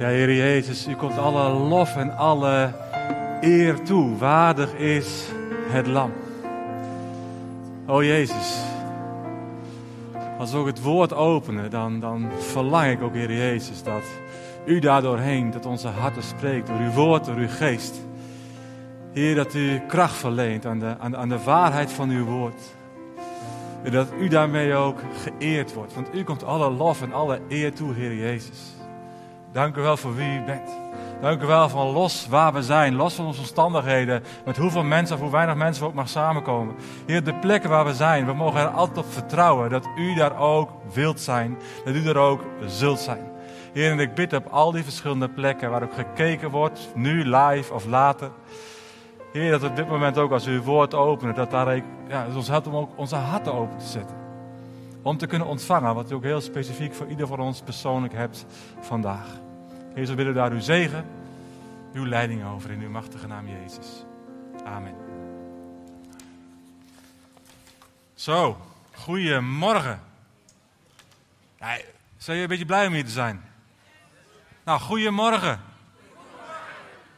Ja, Heer Jezus, u komt alle lof en alle eer toe. Waardig is het lam. O Jezus, als we ook het woord openen, dan, dan verlang ik ook, Heer Jezus, dat u daardoorheen tot onze harten spreekt, door uw woord, door uw geest. Heer, dat u kracht verleent aan de, aan, aan de waarheid van uw woord. En dat u daarmee ook geëerd wordt. Want u komt alle lof en alle eer toe, Heer Jezus. Dank u wel voor wie u bent. Dank u wel van los waar we zijn, los van onze omstandigheden, met hoeveel mensen of hoe weinig mensen we ook mag samenkomen. Heer, de plekken waar we zijn, we mogen er altijd op vertrouwen dat u daar ook wilt zijn, dat u er ook zult zijn. Heer, en ik bid op al die verschillende plekken waar ook gekeken wordt, nu live of later. Heer, dat op dit moment ook als u uw woord openen, dat daar ja, ons helpt om ook onze harten open te zetten. Om te kunnen ontvangen wat u ook heel specifiek voor ieder van ons persoonlijk hebt vandaag. Heer, zo willen we daar uw zegen, uw leiding over in uw machtige naam Jezus. Amen. Zo, goedemorgen. Ja, zijn je een beetje blij om hier te zijn? Nou, goedemorgen.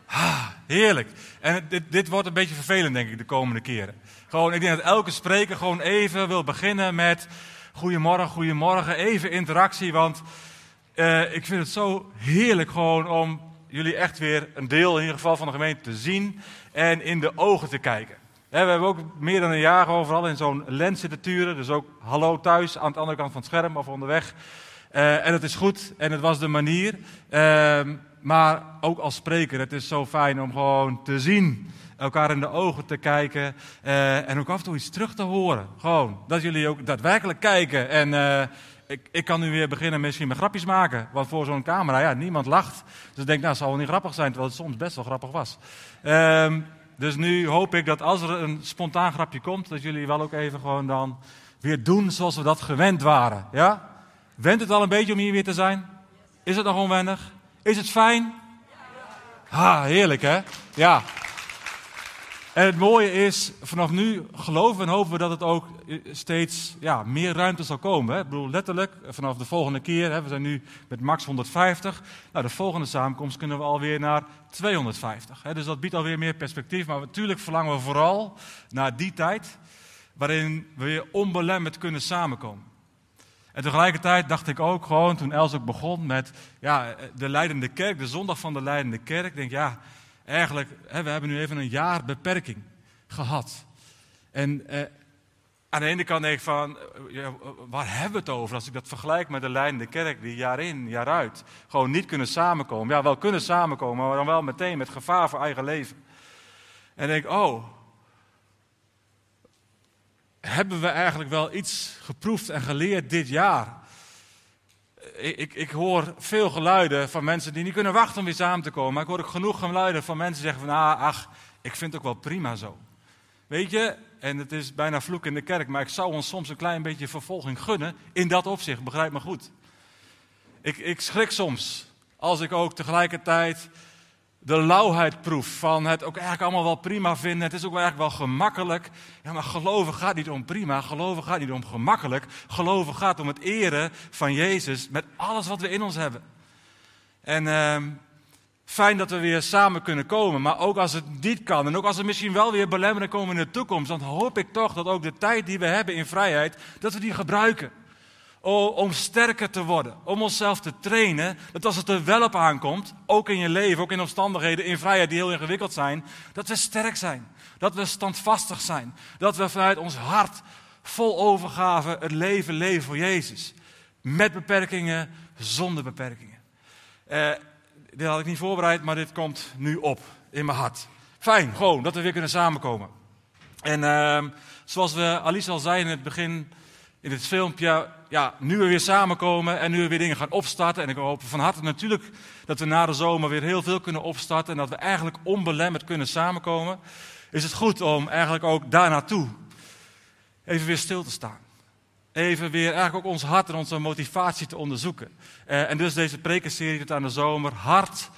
Ah, heerlijk. En dit, dit wordt een beetje vervelend, denk ik, de komende keren. Gewoon, ik denk dat elke spreker gewoon even wil beginnen met... Goedemorgen, goedemorgen, even interactie, want uh, ik vind het zo heerlijk gewoon om jullie echt weer een deel in ieder geval van de gemeente te zien en in de ogen te kijken. we hebben ook meer dan een jaar overal in zo'n lens zitten turen, dus ook hallo thuis aan de andere kant van het scherm of onderweg. Uh, en het is goed en het was de manier. Uh, maar ook als spreker, het is zo fijn om gewoon te zien, elkaar in de ogen te kijken uh, en ook af en toe iets terug te horen. Gewoon, dat jullie ook daadwerkelijk kijken en ik, ik kan nu weer beginnen misschien met grapjes maken. Want voor zo'n camera, ja, niemand lacht. Dus ik denk, nou, het zal wel niet grappig zijn, terwijl het soms best wel grappig was. Um, dus nu hoop ik dat als er een spontaan grapje komt, dat jullie wel ook even gewoon dan weer doen zoals we dat gewend waren. Ja? Wendt het al een beetje om hier weer te zijn? Is het nog onwennig? Is het fijn? Ha, heerlijk hè? Ja. En het mooie is, vanaf nu geloven en hopen we dat het ook steeds ja, meer ruimte zal komen. Hè? Ik bedoel, letterlijk, vanaf de volgende keer, hè, we zijn nu met max 150. Nou, de volgende samenkomst kunnen we alweer naar 250. Hè? Dus dat biedt alweer meer perspectief. Maar natuurlijk verlangen we vooral naar die tijd waarin we weer onbelemmerd kunnen samenkomen. En tegelijkertijd dacht ik ook gewoon, toen Els ook begon met ja, de leidende kerk, de zondag van de leidende kerk. Denk, ja, eigenlijk, hè, we hebben nu even een jaar beperking gehad. En eh, aan de ene kant denk ik van, eh, ja, waar hebben we het over als ik dat vergelijk met de leidende kerk die jaar in, jaar uit gewoon niet kunnen samenkomen. Ja, wel kunnen samenkomen, maar dan wel meteen met gevaar voor eigen leven. En denk, oh, hebben we eigenlijk wel iets geproefd en geleerd dit jaar? Ik, ik, ik, hoor veel geluiden van mensen die niet kunnen wachten om weer samen te komen. Maar ik hoor ook genoeg geluiden van mensen die zeggen van, ah, ach, ik vind het ook wel prima zo. Weet je, en het is bijna vloek in de kerk, maar ik zou ons soms een klein beetje vervolging gunnen in dat opzicht, begrijp me goed. Ik, ik schrik soms als ik ook tegelijkertijd de lauwheid proef van het ook eigenlijk allemaal wel prima vinden. Het is ook eigenlijk wel gemakkelijk. Ja, maar geloven gaat niet om prima. Geloven gaat niet om gemakkelijk. Geloven gaat om het eren van Jezus met alles wat we in ons hebben. En uh, fijn dat we weer samen kunnen komen. Maar ook als het niet kan en ook als er misschien wel weer belemmeringen komen in de toekomst. Dan hoop ik toch dat ook de tijd die we hebben in vrijheid, dat we die gebruiken om sterker te worden, om onszelf te trainen, dat als het er wel op aankomt, ook in je leven, ook in omstandigheden, in vrijheid die heel ingewikkeld zijn, dat we sterk zijn, dat we standvastig zijn, dat we vanuit ons hart vol overgave het leven leven voor Jezus. Met beperkingen, zonder beperkingen. Eh, dit had ik niet voorbereid, maar dit komt nu op in mijn hart. Fijn, gewoon, dat we weer kunnen samenkomen. En uh, zoals we Alice al zei in het begin, in het filmpje, ja, nu we weer samenkomen en nu we weer dingen gaan opstarten. En ik hoop van harte natuurlijk dat we na de zomer weer heel veel kunnen opstarten. En dat we eigenlijk onbelemmerd kunnen samenkomen. Is het goed om eigenlijk ook daar naartoe even weer stil te staan. Even weer eigenlijk ook ons hart en onze motivatie te onderzoeken. Eh, en dus deze prekenserie tot aan de zomer. Hart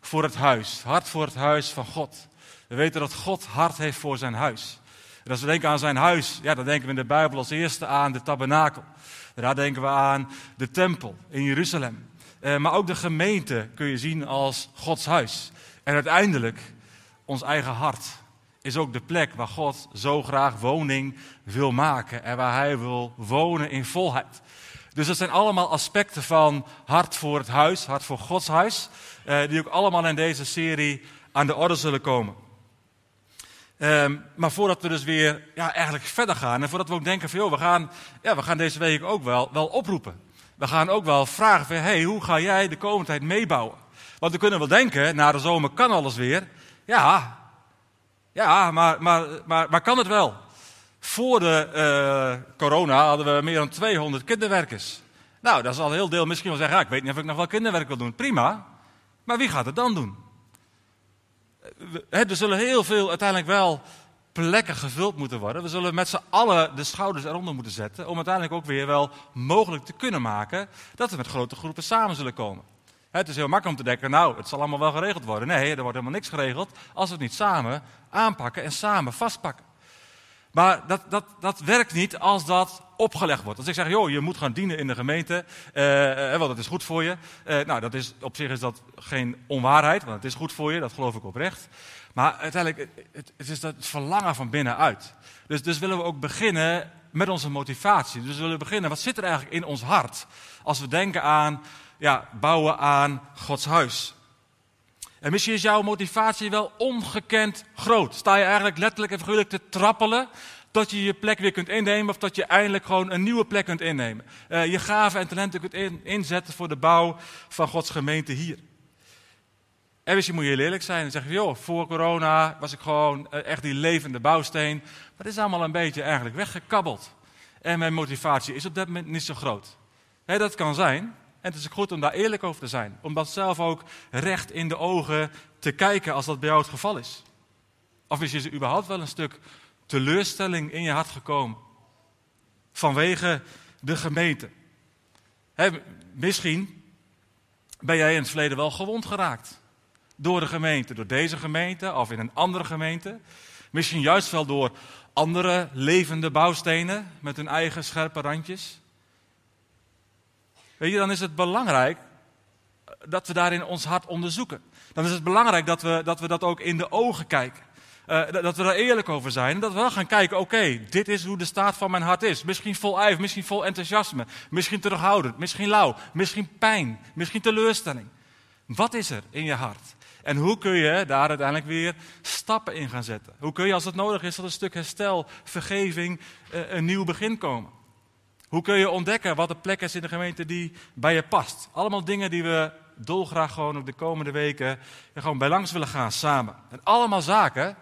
voor het huis. Hart voor het huis van God. We weten dat God hart heeft voor zijn huis. En als we denken aan zijn huis, ja, dan denken we in de Bijbel als eerste aan de tabernakel. Daar denken we aan de tempel in Jeruzalem. Eh, maar ook de gemeente kun je zien als Gods huis. En uiteindelijk, ons eigen hart is ook de plek waar God zo graag woning wil maken. En waar Hij wil wonen in volheid. Dus dat zijn allemaal aspecten van hart voor het huis, hart voor Gods huis. Eh, die ook allemaal in deze serie aan de orde zullen komen. Ehm, maar voordat we dus weer ja, eigenlijk verder gaan en voordat we ook denken van we gaan, ja, we gaan deze week ook wel, wel oproepen. We gaan ook wel vragen van hey, hoe ga jij de komende tijd meebouwen? Want we kunnen wel denken, na de zomer kan alles weer. Ja, ja maar, maar, maar, maar kan het wel? Voor de uh, corona hadden we meer dan 200 kinderwerkers. Nou, dat is al een heel deel misschien wel zeggen, ik weet niet of ik nog wel kinderwerk wil doen. Prima, maar wie gaat het dan doen? Er zullen heel veel uiteindelijk wel plekken gevuld moeten worden. We zullen met z'n allen de schouders eronder moeten zetten. Om uiteindelijk ook weer wel mogelijk te kunnen maken dat we met grote groepen samen zullen komen. Het is heel makkelijk om te denken, nou, het zal allemaal wel geregeld worden. Nee, er wordt helemaal niks geregeld als we het niet samen aanpakken en samen vastpakken. Maar dat, dat, dat werkt niet als dat opgelegd wordt. Als ik zeg, joh, je moet gaan dienen in de gemeente, uh, want dat is goed voor je. Uh, nou, dat is, op zich is dat geen onwaarheid, want het is goed voor je, dat geloof ik oprecht. Maar uiteindelijk, het, het is het verlangen van binnenuit. Dus, dus willen we ook beginnen met onze motivatie. Dus we willen beginnen, wat zit er eigenlijk in ons hart? Als we denken aan, ja, bouwen aan Gods huis. En misschien is jouw motivatie wel ongekend groot. Sta je eigenlijk letterlijk en figuurlijk te trappelen dat je je plek weer kunt innemen of dat je eindelijk gewoon een nieuwe plek kunt innemen. Uh, je gaven en talenten kunt in, inzetten voor de bouw van Gods gemeente hier. En misschien moet je eerlijk zijn en zeggen, joh, voor corona was ik gewoon uh, echt die levende bouwsteen. Maar het is allemaal een beetje eigenlijk weggekabbeld. En mijn motivatie is op dat moment niet zo groot. Dat kan zijn. En het is goed om daar eerlijk over te zijn. Om dat zelf ook recht in de ogen te kijken als dat bij jou het geval is. Of is er überhaupt wel een stuk teleurstelling in je hart gekomen. Vanwege de gemeente. misschien ben jij in het verleden wel gewond geraakt. Door de gemeente, door deze gemeente of in een andere gemeente. Misschien juist wel door andere levende bouwstenen met hun eigen scherpe randjes. Dan is het belangrijk dat we daarin ons hart onderzoeken. Dan is het belangrijk dat we dat, we dat ook in de ogen kijken. Uh, dat we daar eerlijk over zijn. Dat we wel gaan kijken, oké, dit is hoe de staat van mijn hart is. Misschien vol ijver, misschien vol enthousiasme. Misschien terughoudend, misschien lauw. Misschien pijn, misschien teleurstelling. Wat is er in je hart? En hoe kun je daar uiteindelijk weer stappen in gaan zetten? Hoe kun je, als het nodig is, tot een stuk herstel, vergeving, uh, een nieuw begin komen? Hoe kun je ontdekken wat de plek is in de gemeente die bij je past? Allemaal dingen die we dolgraag gewoon op de komende weken gewoon bij langs willen gaan samen. En allemaal zaken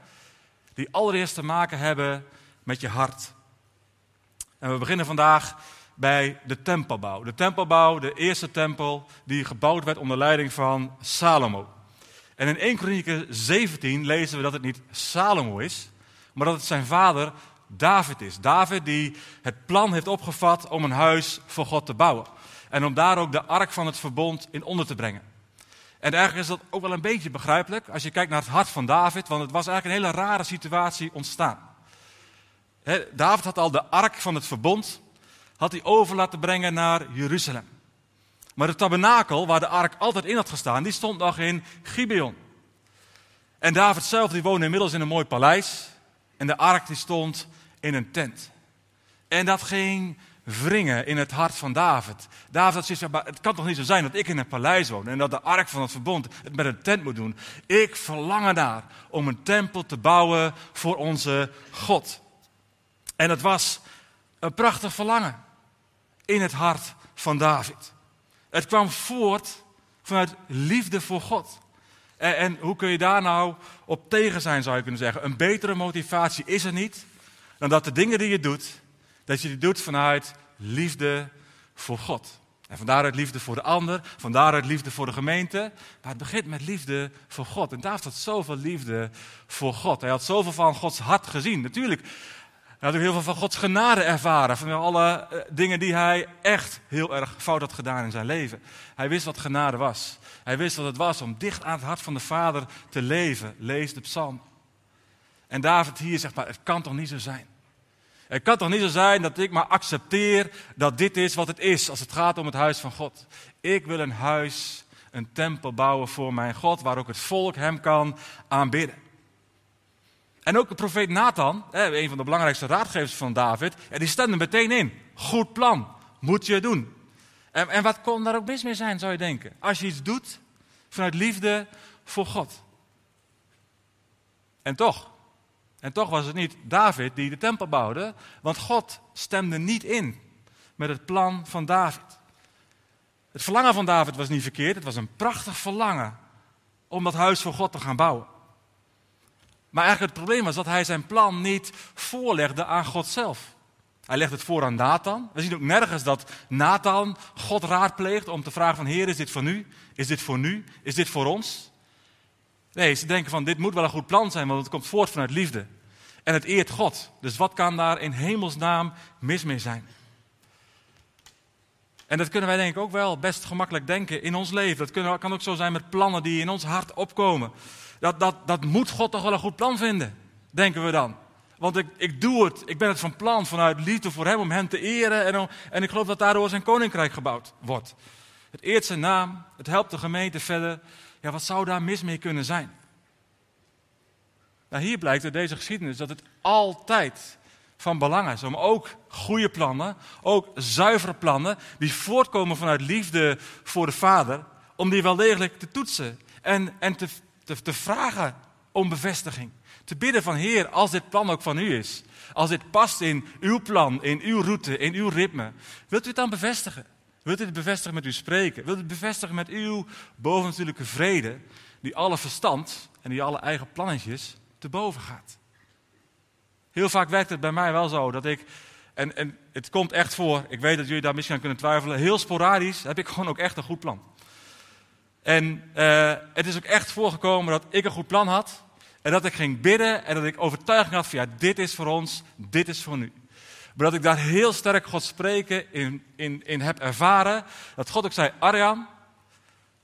die allereerst te maken hebben met je hart. En we beginnen vandaag bij de tempelbouw. De tempelbouw, de eerste tempel die gebouwd werd onder leiding van Salomo. En in 1 Kronieken 17 lezen we dat het niet Salomo is, maar dat het zijn vader David is. David die het plan heeft opgevat om een huis voor God te bouwen. En om daar ook de ark van het verbond in onder te brengen. En eigenlijk is dat ook wel een beetje begrijpelijk als je kijkt naar het hart van David, want het was eigenlijk een hele rare situatie ontstaan. David had al de ark van het verbond, had hij over laten brengen naar Jeruzalem. Maar de tabernakel, waar de ark altijd in had gestaan, die stond nog in Gibeon. En David zelf, die woonde inmiddels in een mooi paleis. En de ark die stond in een tent. En dat ging wringen in het hart van David. David zoiets van, het kan toch niet zo zijn dat ik in een paleis woon en dat de ark van het verbond het met een tent moet doen. Ik verlang ernaar om een tempel te bouwen voor onze God. En het was een prachtig verlangen in het hart van David. Het kwam voort vanuit liefde voor God. En hoe kun je daar nou op tegen zijn, zou je kunnen zeggen? Een betere motivatie is er niet dan dat de dingen die je doet, dat je die doet vanuit liefde voor God. En van daaruit liefde voor de ander, van daaruit liefde voor de gemeente. Maar het begint met liefde voor God. En David had zoveel liefde voor God. Hij had zoveel van Gods hart gezien. Natuurlijk, hij had ook heel veel van Gods genade ervaren. Van alle eh, dingen die hij echt heel erg fout had gedaan in zijn leven. Hij wist wat genade was. Hij wist wat het was om dicht aan het hart van de Vader te leven. Lees de psalm. En David hier zegt maar, het kan toch niet zo zijn Het kan toch niet zo zijn dat ik maar accepteer dat dit is wat het is als het gaat om het huis van God. Ik wil een huis, een tempel bouwen voor mijn God, waar ook het volk hem kan aanbidden. En ook de profeet Nathan, een van de belangrijkste raadgevers van David, die stemde meteen in. Goed plan, moet je doen. En, en wat kon daar ook mis mee zijn, zou je denken? Als je iets doet vanuit liefde voor God. En toch, en toch was het niet David die de tempel bouwde, want God stemde niet in met het plan van David. Het verlangen van David was niet verkeerd, het was een prachtig verlangen om dat huis voor God te gaan bouwen. Maar eigenlijk het probleem was dat hij zijn plan niet voorlegde aan God zelf. Hij legt het voor aan Nathan. We zien ook nergens dat Nathan God raadpleegt om te vragen van Heer, is dit voor nu? Is dit voor nu? Is dit voor ons? Nee, ze denken van dit moet wel een goed plan zijn, want het komt voort vanuit liefde. En het eert God. Dus wat kan daar in hemelsnaam mis mee zijn? En dat kunnen wij denk ik ook wel best gemakkelijk denken in ons leven. Dat kan ook zo zijn met plannen die in ons hart opkomen. Dat, dat, dat moet God toch wel een goed plan vinden, denken we dan. Want ik, ik doe het, ik ben het van plan vanuit liefde voor hem, om hem te eren. En, en ik geloof dat daardoor zijn koninkrijk gebouwd wordt. Het eert zijn naam, het helpt de gemeente verder. Ja, wat zou daar mis mee kunnen zijn? Nou, hier blijkt uit deze geschiedenis dat het altijd van belang is om ook goede plannen, ook zuivere plannen, die voortkomen vanuit liefde voor de Vader, om die wel degelijk te toetsen en, en te, te, te vragen om bevestiging. Te bidden van Heer, als dit plan ook van u is, als dit past in uw plan, in uw route, in uw ritme, wilt u het dan bevestigen? Wilt u het bevestigen met uw spreken? Wilt u het bevestigen met uw bovennatuurlijke vrede, die alle verstand en die alle eigen plannetjes te boven gaat? Heel vaak werkt het bij mij wel zo dat ik, en, en het komt echt voor, ik weet dat jullie daar misschien aan kunnen twijfelen, heel sporadisch heb ik gewoon ook echt een goed plan. En uh, het is ook echt voorgekomen dat ik een goed plan had. En dat ik ging bidden en dat ik overtuiging had van ja, dit is voor ons, dit is voor nu. Maar dat ik daar heel sterk God spreken in, in, in heb ervaren. Dat God ook zei, Arjan,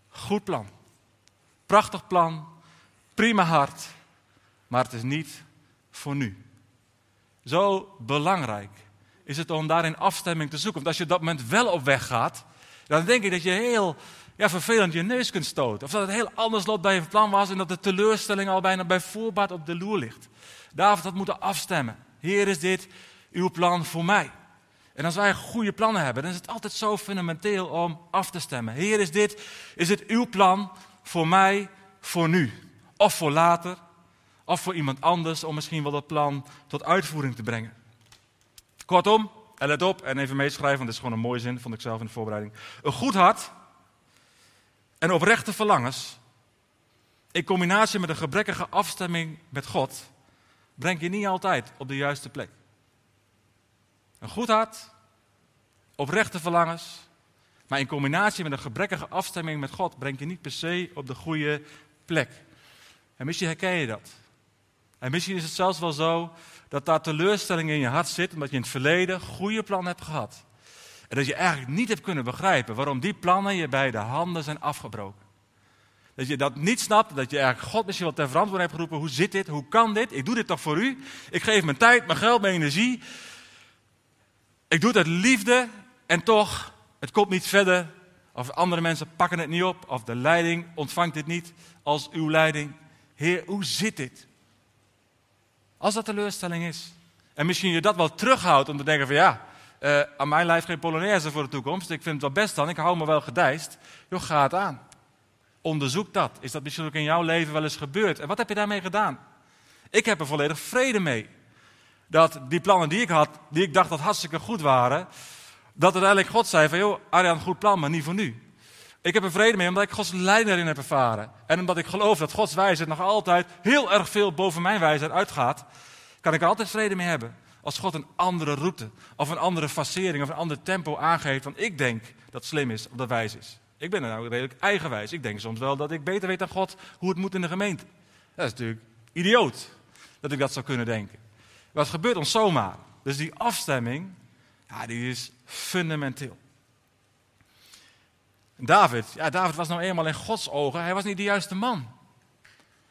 goed plan. Prachtig plan, prima hart. Maar het is niet voor nu. Zo belangrijk is het om daarin afstemming te zoeken. Want als je op dat moment wel op weg gaat, dan denk ik dat je heel ja, vervelend je neus kunt stoten. Of dat het heel anders loopt bij je plan was en dat de teleurstelling al bijna bij voorbaat op de loer ligt. David had moeten afstemmen. Heer, is dit uw plan voor mij? En als wij goede plannen hebben, dan is het altijd zo fundamenteel om af te stemmen. Heer, is dit, is dit uw plan voor mij, voor nu? Of voor later, of voor iemand anders, om misschien wel dat plan tot uitvoering te brengen. Kortom, en let op en even meeschrijven, want dit is gewoon een mooie zin, vond ik zelf in de voorbereiding. Een goed hart en oprechte verlangens, in combinatie met een gebrekkige afstemming met God, brengt je niet altijd op de juiste plek. Een goed hart, oprechte verlangens, maar in combinatie met een gebrekkige afstemming met God brengt je niet per se op de goede plek. En misschien herken je dat. En misschien is het zelfs wel zo dat daar teleurstelling in je hart zit, omdat je in het verleden goede plannen hebt gehad. En dat je eigenlijk niet hebt kunnen begrijpen waarom die plannen je bij de handen zijn afgebroken. Dat je dat niet snapt, dat je eigenlijk God misschien wel ter verantwoording hebt geroepen. Hoe zit dit? Hoe kan dit? Ik doe dit toch voor u? Ik geef mijn tijd, mijn geld, mijn energie. Ik doe het uit liefde en toch, het komt niet verder. Of andere mensen pakken het niet op. Of de leiding ontvangt dit niet als uw leiding. Heer, hoe zit dit? Als dat teleurstelling is. En misschien je dat wel terughoudt om te denken van ja, uh, aan mijn lijf geen Polonaise voor de toekomst. Ik vind het wel best dan, ik hou me wel gedijst. Joh, ga het aan. Onderzoek dat. Is dat misschien ook in jouw leven wel eens gebeurd? En wat heb je daarmee gedaan? Ik heb er volledig vrede mee. Dat die plannen die ik had, die ik dacht dat hartstikke goed waren, dat uiteindelijk God zei van, joh, Arjan, goed plan, maar niet voor nu. Ik heb er vrede mee omdat ik Gods leiding erin heb ervaren. En omdat ik geloof dat Gods wijsheid nog altijd heel erg veel boven mijn wijsheid uitgaat, kan ik er altijd vrede mee hebben. Als God een andere route, of een andere facering, of een ander tempo aangeeft dan ik denk dat slim is of dat wijs is. Ik ben er nou redelijk eigenwijs. Ik denk soms wel dat ik beter weet dan God hoe het moet in de gemeente. Dat is natuurlijk idioot dat ik dat zou kunnen denken. Het gebeurt ons zomaar. Dus die afstemming, ja, die is fundamenteel. David, ja, David was nou eenmaal in Gods ogen, hij was niet de juiste man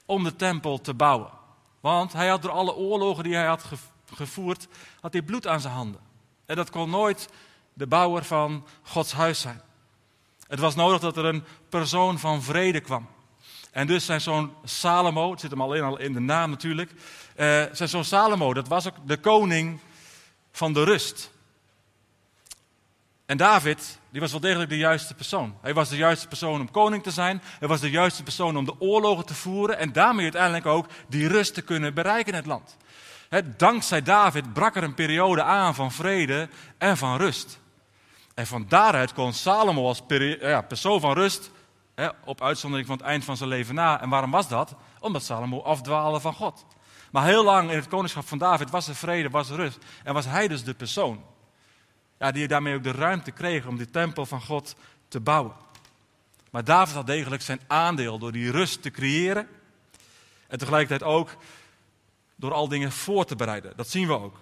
om de tempel te bouwen. Want hij had door alle oorlogen die hij had gevoerd, had hij bloed aan zijn handen. En dat kon nooit de bouwer van Gods huis zijn. Het was nodig dat er een persoon van vrede kwam. En dus zijn zoon Salomo, het zit hem alleen al in de naam natuurlijk, uh, zijn zoon Salomo, dat was ook de koning van de rust. En David, die was wel degelijk de juiste persoon. Hij was de juiste persoon om koning te zijn. Hij was de juiste persoon om de oorlogen te voeren. En daarmee uiteindelijk ook die rust te kunnen bereiken in het land. dankzij David brak er een periode aan van vrede en van rust. En van daaruit kon Salomo als ja, persoon van rust, op uitzondering van het eind van zijn leven na. En waarom was dat? Omdat Salomo afdwaalde van God. Maar heel lang in het koningschap van David was er vrede, was er rust. En was hij dus de persoon. Ja, die daarmee ook de ruimte kreeg om die tempel van God te bouwen. Maar David had degelijk zijn aandeel door die rust te creëren. En tegelijkertijd ook door al dingen voor te bereiden. Dat zien we ook.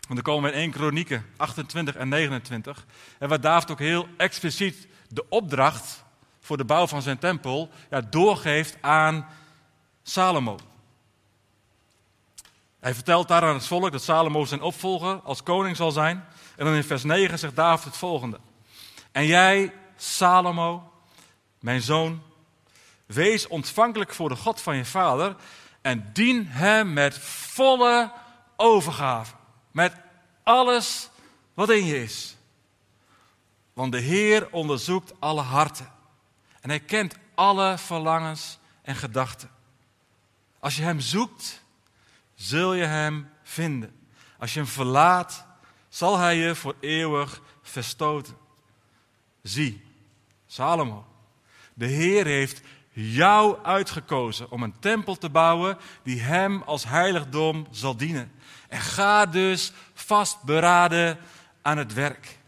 Want dan komen we in 1 Kronieken 28 en 29. En waar David ook heel expliciet de opdracht voor de bouw van zijn tempel ja, doorgeeft aan Salomo. Hij vertelt daar aan het volk dat Salomo zijn opvolger als koning zal zijn. En dan in vers 9 zegt David het volgende. En jij, Salomo, mijn zoon, wees ontvankelijk voor de God van je vader en dien hem met volle overgave. Met alles wat in je is. Want de Heer onderzoekt alle harten. En hij kent alle verlangens en gedachten. Als je hem zoekt, zul je hem vinden. Als je hem verlaat, zal hij je voor eeuwig verstoten. Zie, Salomo, de Heer heeft jou uitgekozen om een tempel te bouwen die hem als heiligdom zal dienen. En ga dus vastberaden aan het werk.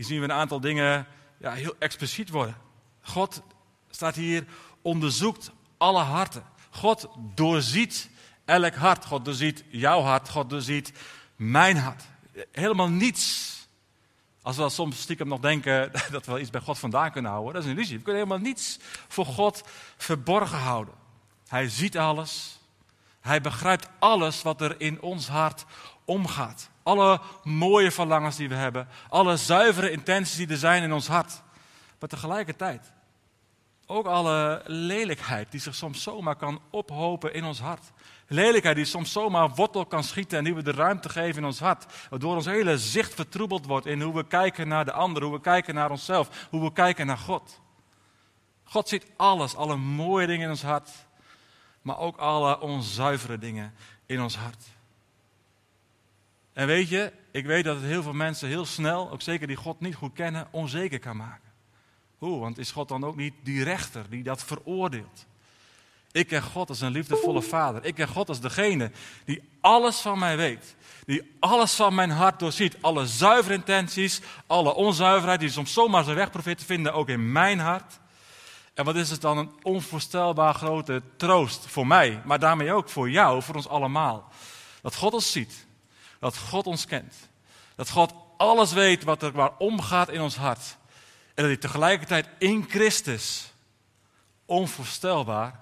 Hier zien we een aantal dingen ja, heel expliciet worden. God staat hier, onderzoekt alle harten. God doorziet elk hart. God doorziet jouw hart. God doorziet mijn hart. Helemaal niets. Als we soms stiekem nog denken dat we iets bij God vandaan kunnen houden, dat is een illusie. We kunnen helemaal niets voor God verborgen houden. Hij ziet alles. Hij begrijpt alles wat er in ons hart omgaat. Alle mooie verlangens die we hebben. Alle zuivere intenties die er zijn in ons hart. Maar tegelijkertijd ook alle lelijkheid die zich soms zomaar kan ophopen in ons hart. Lelijkheid die soms zomaar wortel kan schieten en die we de ruimte geven in ons hart. Waardoor ons hele zicht vertroebeld wordt in hoe we kijken naar de ander, hoe we kijken naar onszelf, hoe we kijken naar God. God ziet alles, alle mooie dingen in ons hart, maar ook alle onzuivere dingen in ons hart. En weet je, ik weet dat het heel veel mensen heel snel, ook zeker die God niet goed kennen, onzeker kan maken. Hoe? Want is God dan ook niet die rechter die dat veroordeelt? Ik ken God als een liefdevolle vader. Ik ken God als degene die alles van mij weet. Die alles van mijn hart doorziet. Alle zuivere intenties, alle onzuiverheid die soms zomaar zijn weg te vinden, ook in mijn hart. En wat is het dan een onvoorstelbaar grote troost voor mij, maar daarmee ook voor jou, voor ons allemaal. Dat God ons ziet. Dat God ons kent. Dat God alles weet wat er maar omgaat in ons hart. En dat hij tegelijkertijd in Christus onvoorstelbaar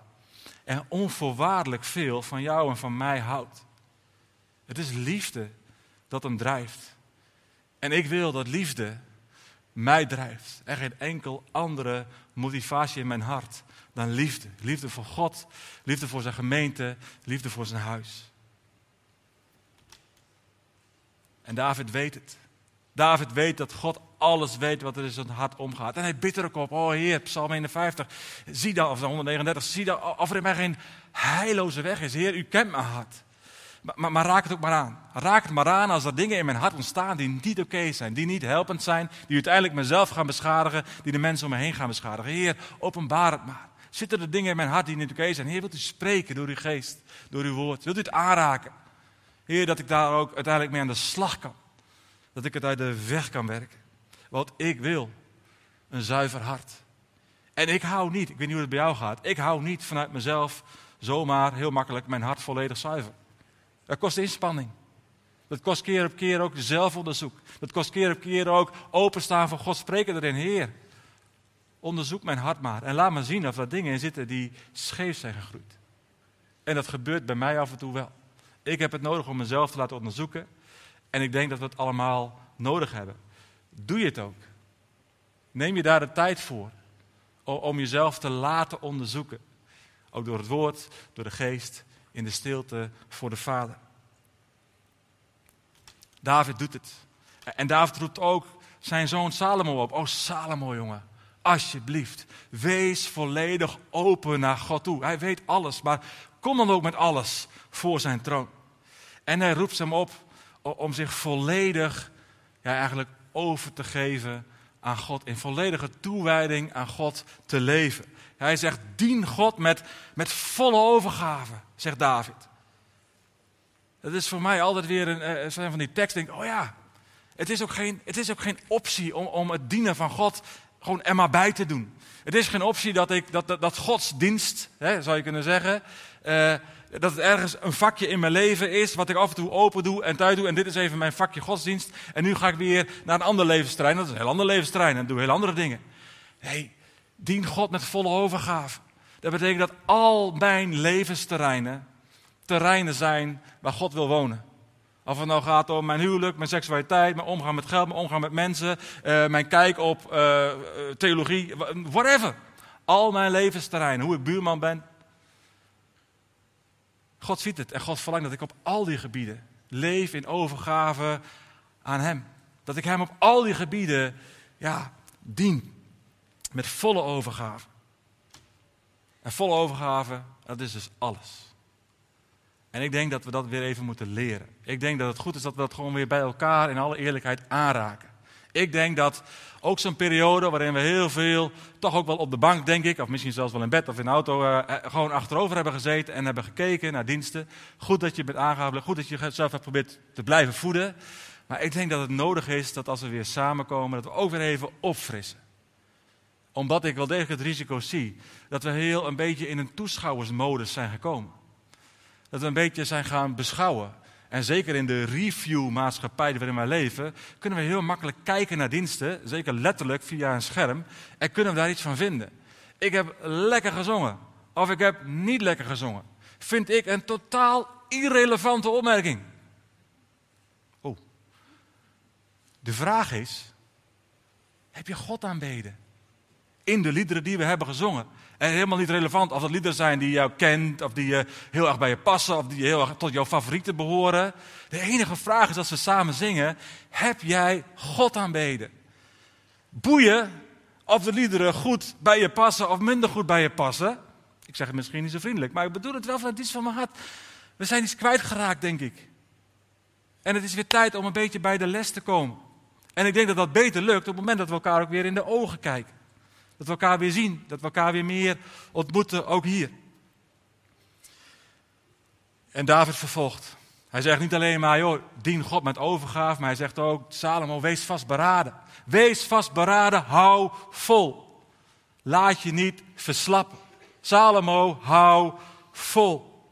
en onvoorwaardelijk veel van jou en van mij houdt. Het is liefde dat hem drijft. En ik wil dat liefde mij drijft. Er geen enkel andere motivatie in mijn hart dan liefde. Liefde voor God, liefde voor zijn gemeente, liefde voor zijn huis. En David weet het. David weet dat God alles weet wat er in zijn hart omgaat. En hij bidt er ook op. Oh Heer, Psalm 51. Zie dan, of 139. Zie dan of er mij geen heilloze weg is. Heer, u kent mijn hart. Maar, maar, maar, raak het ook maar aan. Raak het maar aan als er dingen in mijn hart ontstaan die niet oké zijn. Die niet helpend zijn. Die uiteindelijk mezelf gaan beschadigen. Die de mensen om me heen gaan beschadigen. Heer, openbaar het maar. Zitten er dingen in mijn hart die niet oké zijn? Heer, wilt u spreken door uw geest, door uw woord? Wilt u het aanraken? Heer, dat ik daar ook uiteindelijk mee aan de slag kan. Dat ik het uit de weg kan werken. Wat ik wil. Een zuiver hart. En ik hou niet, ik weet niet hoe het bij jou gaat, ik hou niet vanuit mezelf zomaar heel makkelijk mijn hart volledig zuiver. Dat kost inspanning. Dat kost keer op keer ook zelfonderzoek. Dat kost keer op keer ook openstaan voor God spreken erin. Heer, onderzoek mijn hart maar. En laat me zien of er dingen in zitten die scheef zijn gegroeid. En dat gebeurt bij mij af en toe wel. Ik heb het nodig om mezelf te laten onderzoeken. En ik denk dat we het allemaal nodig hebben. Doe je het ook? Neem je daar de tijd voor om jezelf te laten onderzoeken. Ook door het woord, door de geest, in de stilte voor de Vader. David doet het. En David roept ook zijn zoon Salomo op. Oh Salomo jongen, alsjeblieft, wees volledig open naar God toe. Hij weet alles, maar kom dan ook met alles voor zijn troon. En hij roept hem op om zich volledig, ja, eigenlijk over te geven aan God. In volledige toewijding aan God te leven. Hij zegt, dien God met, met volle overgave, zegt David. Dat is voor mij altijd weer een, zijn van die teksten. Denk, oh ja, het is ook geen, het is ook geen optie om, om het dienen van God gewoon er maar bij te doen. Het is geen optie dat, ik, dat, dat, dat godsdienst, hè, zou je kunnen zeggen, uh, dat het ergens een vakje in mijn leven is, wat ik af en toe open doe en thuis doe. En dit is even mijn vakje godsdienst. En nu ga ik weer naar een ander levensterrein. Dat is een heel ander levensterrein en doe heel andere dingen. Nee, dien God met volle overgave. Dat betekent dat al mijn levensterreinen terreinen zijn waar God wil wonen. Of het nou gaat om mijn huwelijk, mijn seksualiteit, mijn omgang met geld, mijn omgang met mensen, uh, mijn kijk op uh, theologie, whatever. Al mijn levensterreinen, hoe ik buurman ben, God ziet het en God verlangt dat ik op al die gebieden leef in overgave aan Hem. Dat ik Hem op al die gebieden ja, dien. Met volle overgave. En volle overgave, dat is dus alles. En ik denk dat we dat weer even moeten leren. Ik denk dat het goed is dat we dat gewoon weer bij elkaar in alle eerlijkheid aanraken. Ik denk dat ook zo'n periode waarin we heel veel, toch ook wel op de bank, denk ik, of misschien zelfs wel in bed of in de auto, uh, gewoon achterover hebben gezeten en hebben gekeken naar diensten. Goed dat je bent aangehouden, goed dat je jezelf hebt geprobeerd te blijven voeden. Maar ik denk dat het nodig is dat als we weer samenkomen, dat we ook weer even opfrissen. Omdat ik wel degelijk het risico zie dat we heel een beetje in een toeschouwersmodus zijn gekomen. Dat we een beetje zijn gaan beschouwen. En zeker in de review-maatschappij waarin wij leven, kunnen we heel makkelijk kijken naar diensten, zeker letterlijk via een scherm, en kunnen we daar iets van vinden. Ik heb lekker gezongen, of ik heb niet lekker gezongen. Vind ik een totaal irrelevante opmerking. Oh. De vraag is: heb je God aanbeden? In de liederen die we hebben gezongen. En helemaal niet relevant of dat liederen zijn die jou kent, of die je heel erg bij je passen, of die heel erg tot jouw favorieten behoren. De enige vraag is als we samen zingen: heb jij God aanbeden? Boeien of de liederen goed bij je passen of minder goed bij je passen. Ik zeg het misschien niet zo vriendelijk, maar ik bedoel het wel van het iets van mijn hart. We zijn iets kwijtgeraakt, denk ik. En het is weer tijd om een beetje bij de les te komen. En ik denk dat dat beter lukt op het moment dat we elkaar ook weer in de ogen kijken. Dat we elkaar weer zien, dat we elkaar weer meer ontmoeten, ook hier. En David vervolgt. Hij zegt niet alleen maar, joh, dien God met overgave, maar hij zegt ook, Salomo, wees vastberaden. Wees vastberaden, hou vol. Laat je niet verslappen. Salomo, hou vol.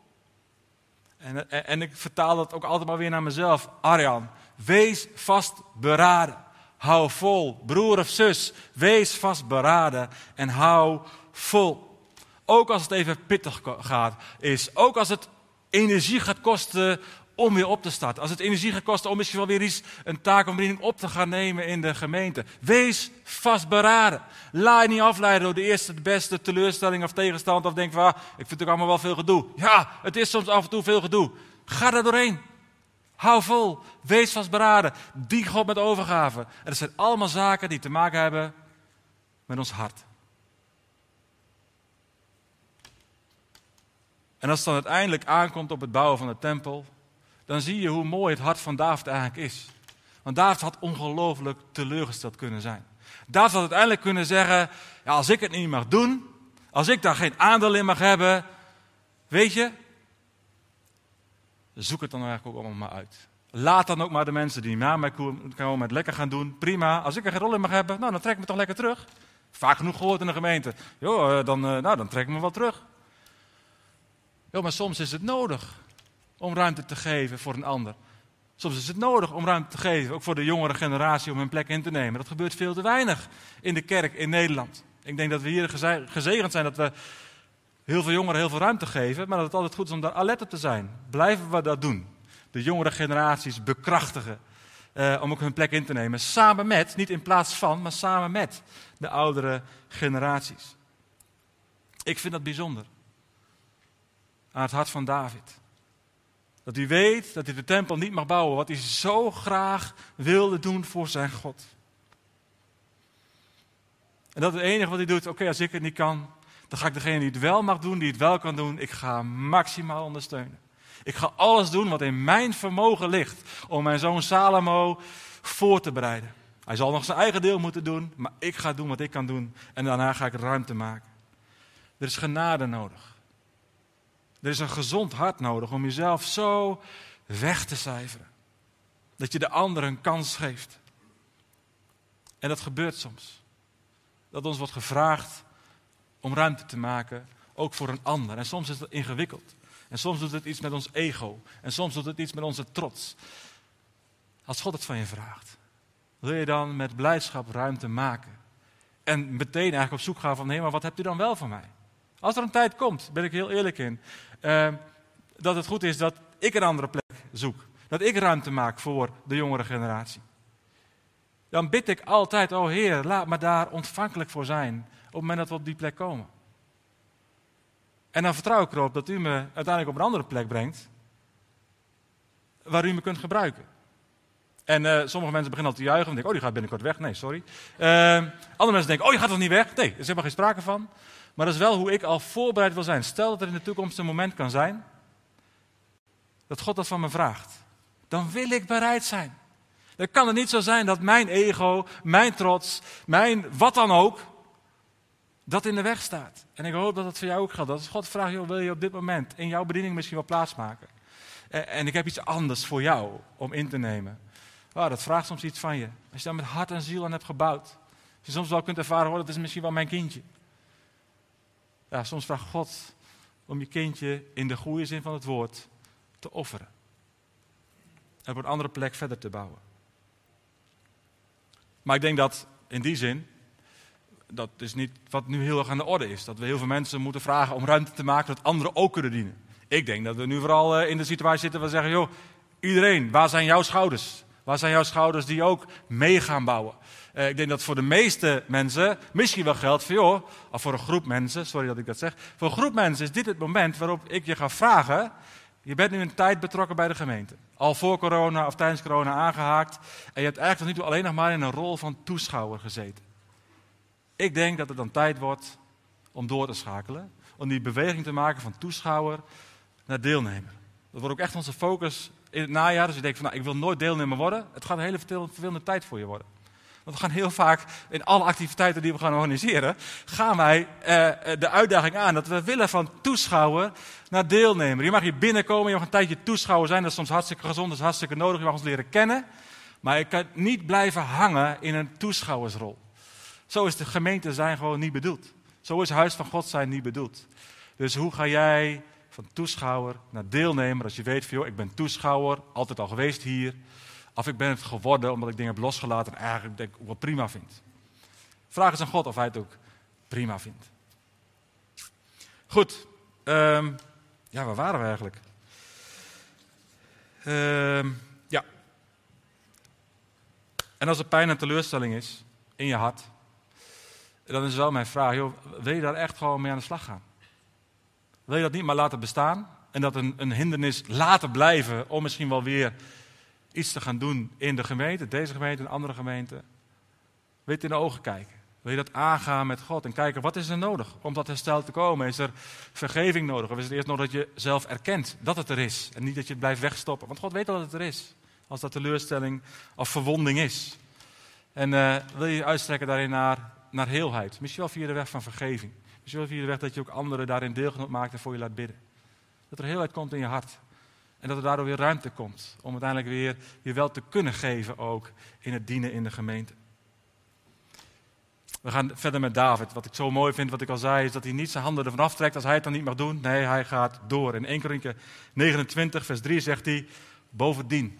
En, en, en, ik vertaal dat ook altijd maar weer naar mezelf. Arjan, wees vastberaden. Hou vol. Broer of zus, wees vastberaden en hou vol. Ook als het even pittig gaat, is. Ook als het energie gaat kosten om weer op te starten. Als het energie gaat kosten om misschien wel weer eens een taak om op te gaan nemen in de gemeente. Wees vastberaden. Laat je niet afleiden door de eerste, de beste teleurstelling of tegenstand. Of denk van, ah, ik vind het allemaal wel veel gedoe. Ja, het is soms af en toe veel gedoe. Ga er doorheen. Hou vol, wees vastberaden, dien God met overgave. En dat zijn allemaal zaken die te maken hebben met ons hart. En als het dan uiteindelijk aankomt op het bouwen van de tempel, dan zie je hoe mooi het hart van David eigenlijk is. Want David had ongelooflijk teleurgesteld kunnen zijn. David had uiteindelijk kunnen zeggen, ja, als ik het niet mag doen, als ik daar geen aandeel in mag hebben, weet je, zoek het dan eigenlijk ook allemaal maar uit. Laat dan ook maar de mensen die na mij komen het lekker gaan doen. Prima. Als ik er geen rol in mag hebben, nou, dan trek ik me toch lekker terug. Vaak genoeg gehoord in de gemeente. Jo, eh, dan, eh, nou, dan trek ik me wel terug. Maar soms is het nodig om ruimte te geven voor een ander. Soms is het nodig om ruimte te geven, ook voor de jongere generatie, om hun plek in te nemen. Dat gebeurt veel te weinig in de kerk in Nederland. Ik denk dat we hier gezegend zijn dat we heel veel jongeren heel veel ruimte geven, maar dat het altijd goed is om daar alert op te zijn. Blijven we dat doen? De jongere generaties bekrachtigen uh, om ook hun plek in te nemen. Samen met, niet in plaats van, maar samen met de oudere generaties. Ik vind dat bijzonder. Aan het hart van David. Dat hij weet dat hij de tempel niet mag bouwen, wat hij zo graag wilde doen voor zijn God. En dat het enige wat hij doet. Oké, als ik het niet kan, dan ga ik degene die het wel mag doen, die het wel kan doen, ik ga maximaal ondersteunen. Ik ga alles doen wat in mijn vermogen ligt om mijn zoon Salomo voor te bereiden. Hij zal nog zijn eigen deel moeten doen, maar ik ga doen wat ik kan doen en daarna ga ik ruimte maken. Er is genade nodig. Er is een gezond hart nodig om jezelf zo weg te cijferen. Dat je de ander een kans geeft. En dat gebeurt soms. Dat ons wordt gevraagd om ruimte te maken, ook voor een ander. En soms is dat ingewikkeld. En soms doet het iets met ons ego. En soms doet het iets met onze trots. Als God het van je vraagt, wil je dan met blijdschap ruimte maken? En meteen eigenlijk op zoek gaan van, nee, maar wat hebt u dan wel van mij? Als er een tijd komt, ben ik heel eerlijk in, uh, dat het goed is dat ik een andere plek zoek. Dat ik ruimte maak voor de jongere generatie. Dan bid ik altijd, oh Heer, laat me daar ontvankelijk voor zijn het moment dat we op die plek komen. En dan vertrouw ik erop dat u me uiteindelijk op een andere plek brengt, waar u me kunt gebruiken. En uh, sommige mensen beginnen al te juichen en denken, oh die gaat binnenkort weg. Nee, sorry. Uh, andere mensen denken, oh je gaat toch niet weg? Nee, er is helemaal geen sprake van. Maar dat is wel hoe ik al voorbereid wil zijn. Stel dat er in de toekomst een moment kan zijn dat God dat van me vraagt. Dan wil ik bereid zijn. Dan kan het niet zo zijn dat mijn ego, mijn trots, mijn wat dan ook, dat in de weg staat. En ik hoop dat dat voor jou ook geldt. Dat God vraagt, wil je op dit moment in jouw bediening misschien wel plaatsmaken? En ik heb iets anders voor jou om in te nemen. Oh, dat vraagt soms iets van je. Als je daar met hart en ziel aan hebt gebouwd. Als je soms wel kunt ervaren, oh, dat is misschien wel mijn kindje. Ja, soms vraagt God om je kindje in de goede zin van het woord te offeren. En op een andere plek verder te bouwen. Maar ik denk dat in die zin, dat is niet wat nu heel erg aan de orde is. Dat we heel veel mensen moeten vragen om ruimte te maken dat anderen ook kunnen dienen. Ik denk dat we nu vooral eh, in de situatie zitten waar we zeggen, joh, iedereen, waar zijn jouw schouders? Waar zijn jouw schouders die ook mee gaan bouwen? Uh, ik denk dat voor de meeste mensen misschien wel geldt voor, joh, of voor een groep mensen, sorry dat ik dat zeg. Voor een groep mensen is dit het moment waarop ik je ga vragen. Je bent nu een tijd betrokken bij de gemeente. Al voor corona of tijdens corona aangehaakt. En je hebt eigenlijk tot nu toe alleen nog maar in een rol van toeschouwer gezeten. Ik denk dat het dan tijd wordt om door te schakelen. Om die beweging te maken van toeschouwer naar deelnemer. Dat wordt ook echt onze focus in het najaar. Dus je denkt van nou, ik wil nooit deelnemer worden. Het gaat een hele vervelende tijd voor je worden. Want we gaan heel vaak in alle activiteiten die we gaan organiseren, gaan wij eh, eh, de uitdaging aan dat we willen van toeschouwer naar deelnemer. Je mag hier binnenkomen, je mag een tijdje toeschouwer zijn, dat is soms hartstikke gezond, dat is hartstikke nodig, je mag ons leren kennen. Maar je kan niet blijven hangen in een toeschouwersrol. Zo is de gemeente zijn gewoon niet bedoeld. Zo is huis van God zijn niet bedoeld. Dus hoe ga jij van toeschouwer naar deelnemer als je weet van joh, ik ben toeschouwer, altijd al geweest hier. Of ik ben het geworden omdat ik dingen heb losgelaten en eigenlijk denk ik wel prima vind. Vraag eens aan God of hij het ook prima vindt. Goed. Um, ja, waar waren we eigenlijk? Um, ja. En als er pijn en teleurstelling is in je hart, dan is wel mijn vraag, wil je daar echt gewoon mee aan de slag gaan? Wil je dat niet maar laten bestaan en dat een, een hindernis laten blijven om misschien wel weer iets te gaan doen in de gemeente, deze gemeente, een andere gemeente. Wil je het in de ogen kijken? Wil je dat aangaan met God en kijken wat is er nodig om tot herstel te komen? Is er vergeving nodig? Of is het eerst nog dat je zelf erkent dat het er is en niet dat je het blijft wegstoppen? Want God weet dat het er is. Als dat teleurstelling of verwonding is. En uh, wil je je uitstrekken daarin naar, naar heelheid? Misschien wel via de weg van vergeving. Misschien wel via de weg dat je ook anderen daarin deelgenoot maakt en voor je laat bidden. Dat er heelheid komt in je hart. En dat er daardoor weer ruimte komt om uiteindelijk weer je wel te kunnen geven ook in het dienen in de gemeente. We gaan verder met David. Wat ik zo mooi vind, wat ik al zei, is dat hij niet zijn handen ervan aftrekt als hij het dan niet mag doen. Nee, hij gaat door. In 1 Korinther 29, vers 3 zegt hij, bovendien,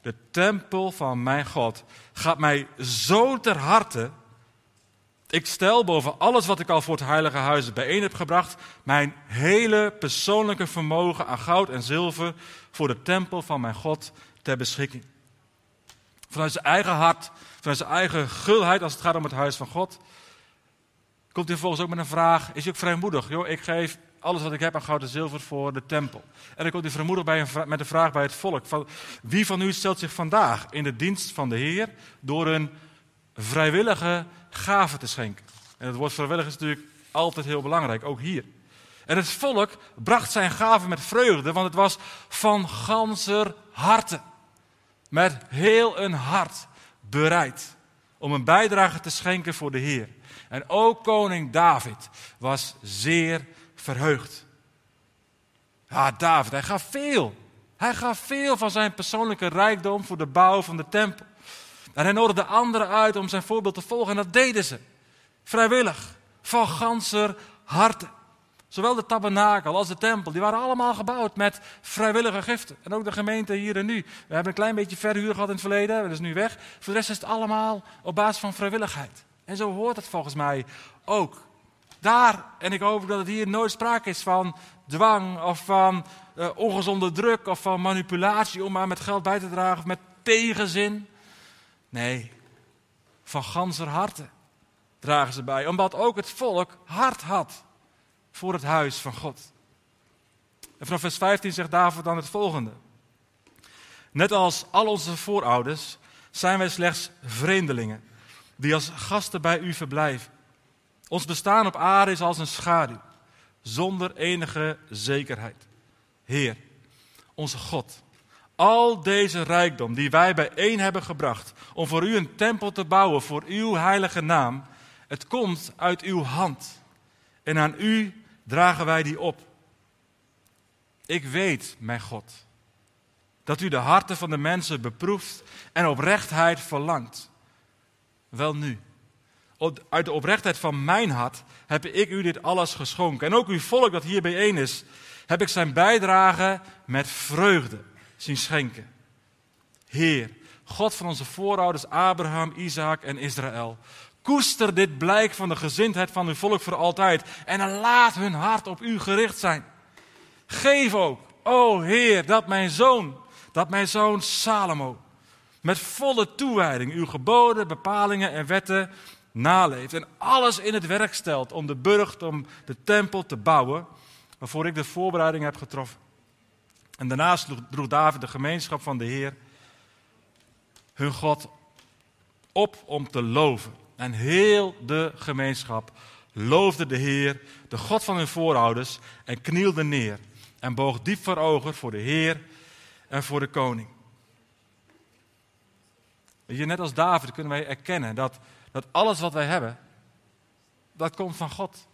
de tempel van mijn God gaat mij zo ter harte. Ik stel boven alles wat ik al voor het heilige huis bijeen heb gebracht, mijn hele persoonlijke vermogen aan goud en zilver voor de tempel van mijn God ter beschikking. Vanuit zijn eigen hart, vanuit zijn eigen gulheid als het gaat om het huis van God, komt hij vervolgens ook met een vraag. Is hij ook vrijmoedig? Joh, ik geef alles wat ik heb aan goud en zilver voor de tempel. En dan komt hij vrijmoedig bij een, met een vraag bij het volk. Van, wie van u stelt zich vandaag in de dienst van de Heer door een vrijwillige gave te schenken? En het woord vrijwillig is natuurlijk altijd heel belangrijk, ook hier. En het volk bracht zijn gave met vreugde, want het was van ganser harte. Met heel een hart bereid om een bijdrage te schenken voor de Heer. En ook koning David was zeer verheugd. Ja, David, hij gaf veel. Hij gaf veel van zijn persoonlijke rijkdom voor de bouw van de tempel. En hij nodigde anderen uit om zijn voorbeeld te volgen. En dat deden ze. Vrijwillig. Van ganser harte. Zowel de tabernakel als de tempel, die waren allemaal gebouwd met vrijwillige giften. En ook de gemeente hier en nu. We hebben een klein beetje verhuur gehad in het verleden, dat is nu weg. Voor de rest is het allemaal op basis van vrijwilligheid. En zo hoort het volgens mij ook. Daar, en ik hoop dat het hier nooit sprake is van dwang of van uh, ongezonde druk of van manipulatie om maar met geld bij te dragen of met tegenzin. Nee, van ganser harte dragen ze bij, omdat ook het volk hart had voor het huis van God. En vanaf vers 15 zegt David dan het volgende. Net als al onze voorouders zijn wij slechts vreemdelingen die als gasten bij u verblijven. Ons bestaan op aarde is als een schaduw, zonder enige zekerheid. Heer, onze God, al deze rijkdom die wij bijeen hebben gebracht om voor u een tempel te bouwen voor uw heilige naam, het komt uit uw hand. En aan u dragen wij die op. Ik weet, mijn God, dat u de harten van de mensen beproeft en oprechtheid verlangt. Wel nu, uit de oprechtheid van mijn hart heb ik u dit alles geschonken. En ook uw volk dat hier bijeen is, heb ik zijn bijdrage met vreugde zien schenken. Heer, God van onze voorouders Abraham, Isaac en Israël, Koester dit blijk van de gezindheid van uw volk voor altijd. En laat hun hart op u gericht zijn. Geef ook, o Heer, dat mijn zoon, dat mijn zoon Salomo, met volle toewijding uw geboden, bepalingen en wetten naleeft. En alles in het werk stelt om de burcht, om de tempel te bouwen, waarvoor ik de voorbereiding heb getroffen. En daarnaast droeg David de gemeenschap van de Heer, hun God, op om te loven en heel de gemeenschap loofde de Heer, de God van hun voorouders, en knielde neer en boog diep voor ogen voor de Heer en voor de koning. Je, net als David kunnen wij erkennen dat, dat alles wat wij hebben, dat komt van God.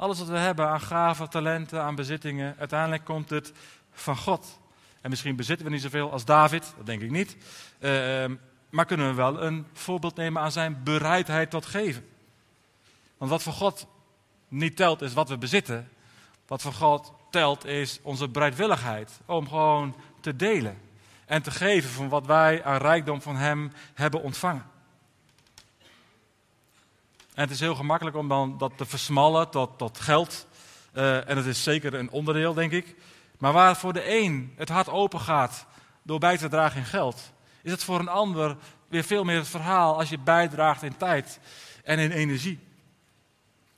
Alles wat we hebben aan gaven, talenten, aan bezittingen, uiteindelijk komt het van God. En misschien bezitten we niet zoveel als David, dat denk ik niet. Uh, maar kunnen we wel een voorbeeld nemen aan zijn bereidheid tot geven. Want wat voor God niet telt is wat we bezitten. Wat voor God telt is onze bereidwilligheid om gewoon te delen. En te geven van wat wij aan rijkdom van Hem hebben ontvangen. En het is heel gemakkelijk om dan dat te versmallen tot, tot geld. Uh, en dat is zeker een onderdeel, denk ik. Maar waar voor de een het hart open gaat door bij te dragen in geld, is het voor een ander weer veel meer het verhaal als je bijdraagt in tijd en in energie.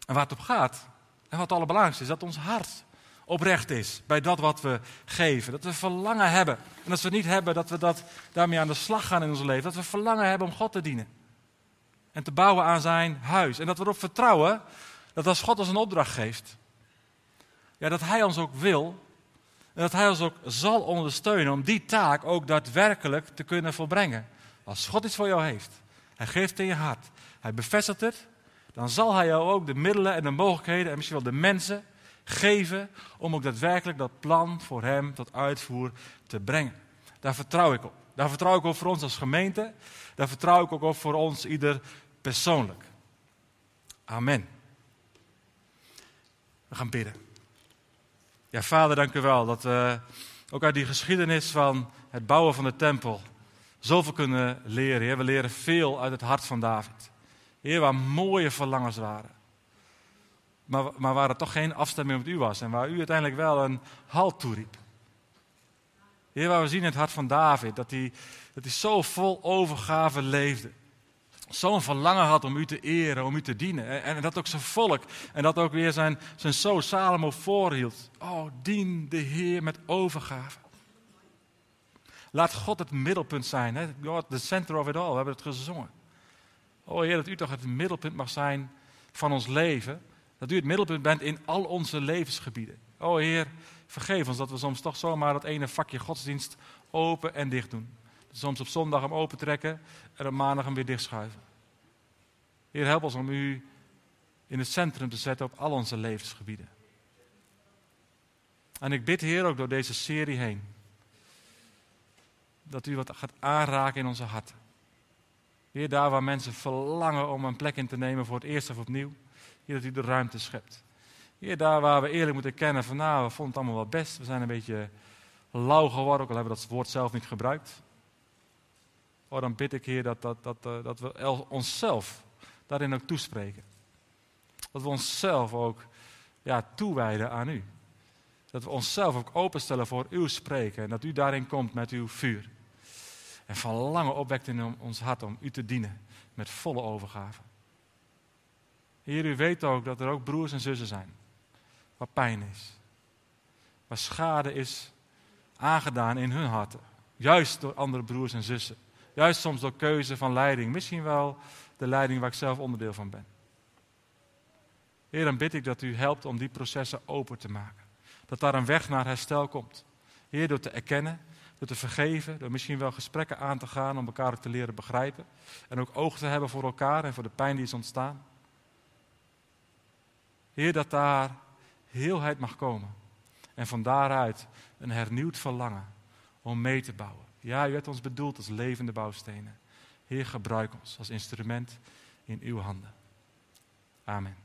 En waar het op gaat, en wat het allerbelangrijkste is, dat ons hart oprecht is bij dat wat we geven. Dat we verlangen hebben. En als we niet hebben, dat we dat daarmee aan de slag gaan in ons leven. Dat we verlangen hebben om God te dienen. En te bouwen aan zijn huis. En dat we erop vertrouwen dat als God ons een opdracht geeft, ja, dat Hij ons ook wil en dat Hij ons ook zal ondersteunen om die taak ook daadwerkelijk te kunnen volbrengen. Als God iets voor jou heeft, Hij geeft het in je hart, Hij bevestigt het, dan zal Hij jou ook de middelen en de mogelijkheden en misschien wel de mensen geven om ook daadwerkelijk dat plan voor Hem tot uitvoer te brengen. Daar vertrouw ik op. Daar vertrouw ik op voor ons als gemeente. Daar vertrouw ik ook op voor ons ieder persoonlijk. Amen. We gaan bidden. Ja, vader, dank u wel dat we ook uit die geschiedenis van het bouwen van de tempel zoveel kunnen leren. We leren veel uit het hart van David. Heer, waar mooie verlangens waren. Maar, maar waar het toch geen afstemming met u was. En waar u uiteindelijk wel een halt toeriep. Heer, waar we zien in het hart van David dat hij, dat hij zo vol overgave leefde. Zo'n verlangen had om u te eren, om u te dienen. En, dat ook zijn volk. En dat ook weer zijn, zijn zoon Salomo voorhield. Oh, dien de Heer met overgave. Laat God het middelpunt zijn. Hè? God, the center of it all. We hebben het gezongen. Oh Heer, dat u toch het middelpunt mag zijn van ons leven. Dat u het middelpunt bent in al onze levensgebieden. Oh Heer, vergeef ons dat we soms toch zomaar dat ene vakje godsdienst open en dicht doen. Soms op zondag hem open trekken en op maandag hem weer dichtschuiven. Heer, help ons om u in het centrum te zetten op al onze levensgebieden. En ik bid, Heer, ook door deze serie heen, dat u wat gaat aanraken in onze harten. Heer, daar waar mensen verlangen om een plek in te nemen voor het eerst of opnieuw, Heer, dat u de ruimte schept. Heer, daar waar we eerlijk moeten kennen van, nou, we vonden het allemaal wel best, we zijn een beetje lauw geworden, ook al hebben we dat woord zelf niet gebruikt. Oh, dan bid ik, Heer, dat, dat, dat, eh, dat we onszelf daarin ook toespreken. Dat we onszelf ook ja, toewijden aan U. Dat we onszelf ook openstellen voor uw spreken. En dat u daarin komt met uw vuur. En van lange opwekt in ons hart om u te dienen met volle overgave. Heer, u weet ook dat er ook broers en zussen zijn. Waar pijn is. Waar schade is aangedaan in hun harten. Juist door andere broers en zussen. Juist soms door keuze van leiding. Misschien wel de leiding waar ik zelf onderdeel van ben. Heer, dan bid ik dat u helpt om die processen open te maken dat daar een weg naar herstel komt. Heer, door te erkennen, door te vergeven, door misschien wel gesprekken aan te gaan om elkaar te leren begrijpen. En ook oog te hebben voor elkaar en voor de pijn die is ontstaan. Heer, dat daar heelheid mag komen. En van daaruit een hernieuwd verlangen om mee te bouwen. Ja, u hebt ons bedoeld als levende bouwstenen. Heer, gebruik ons als instrument in uw handen. Amen.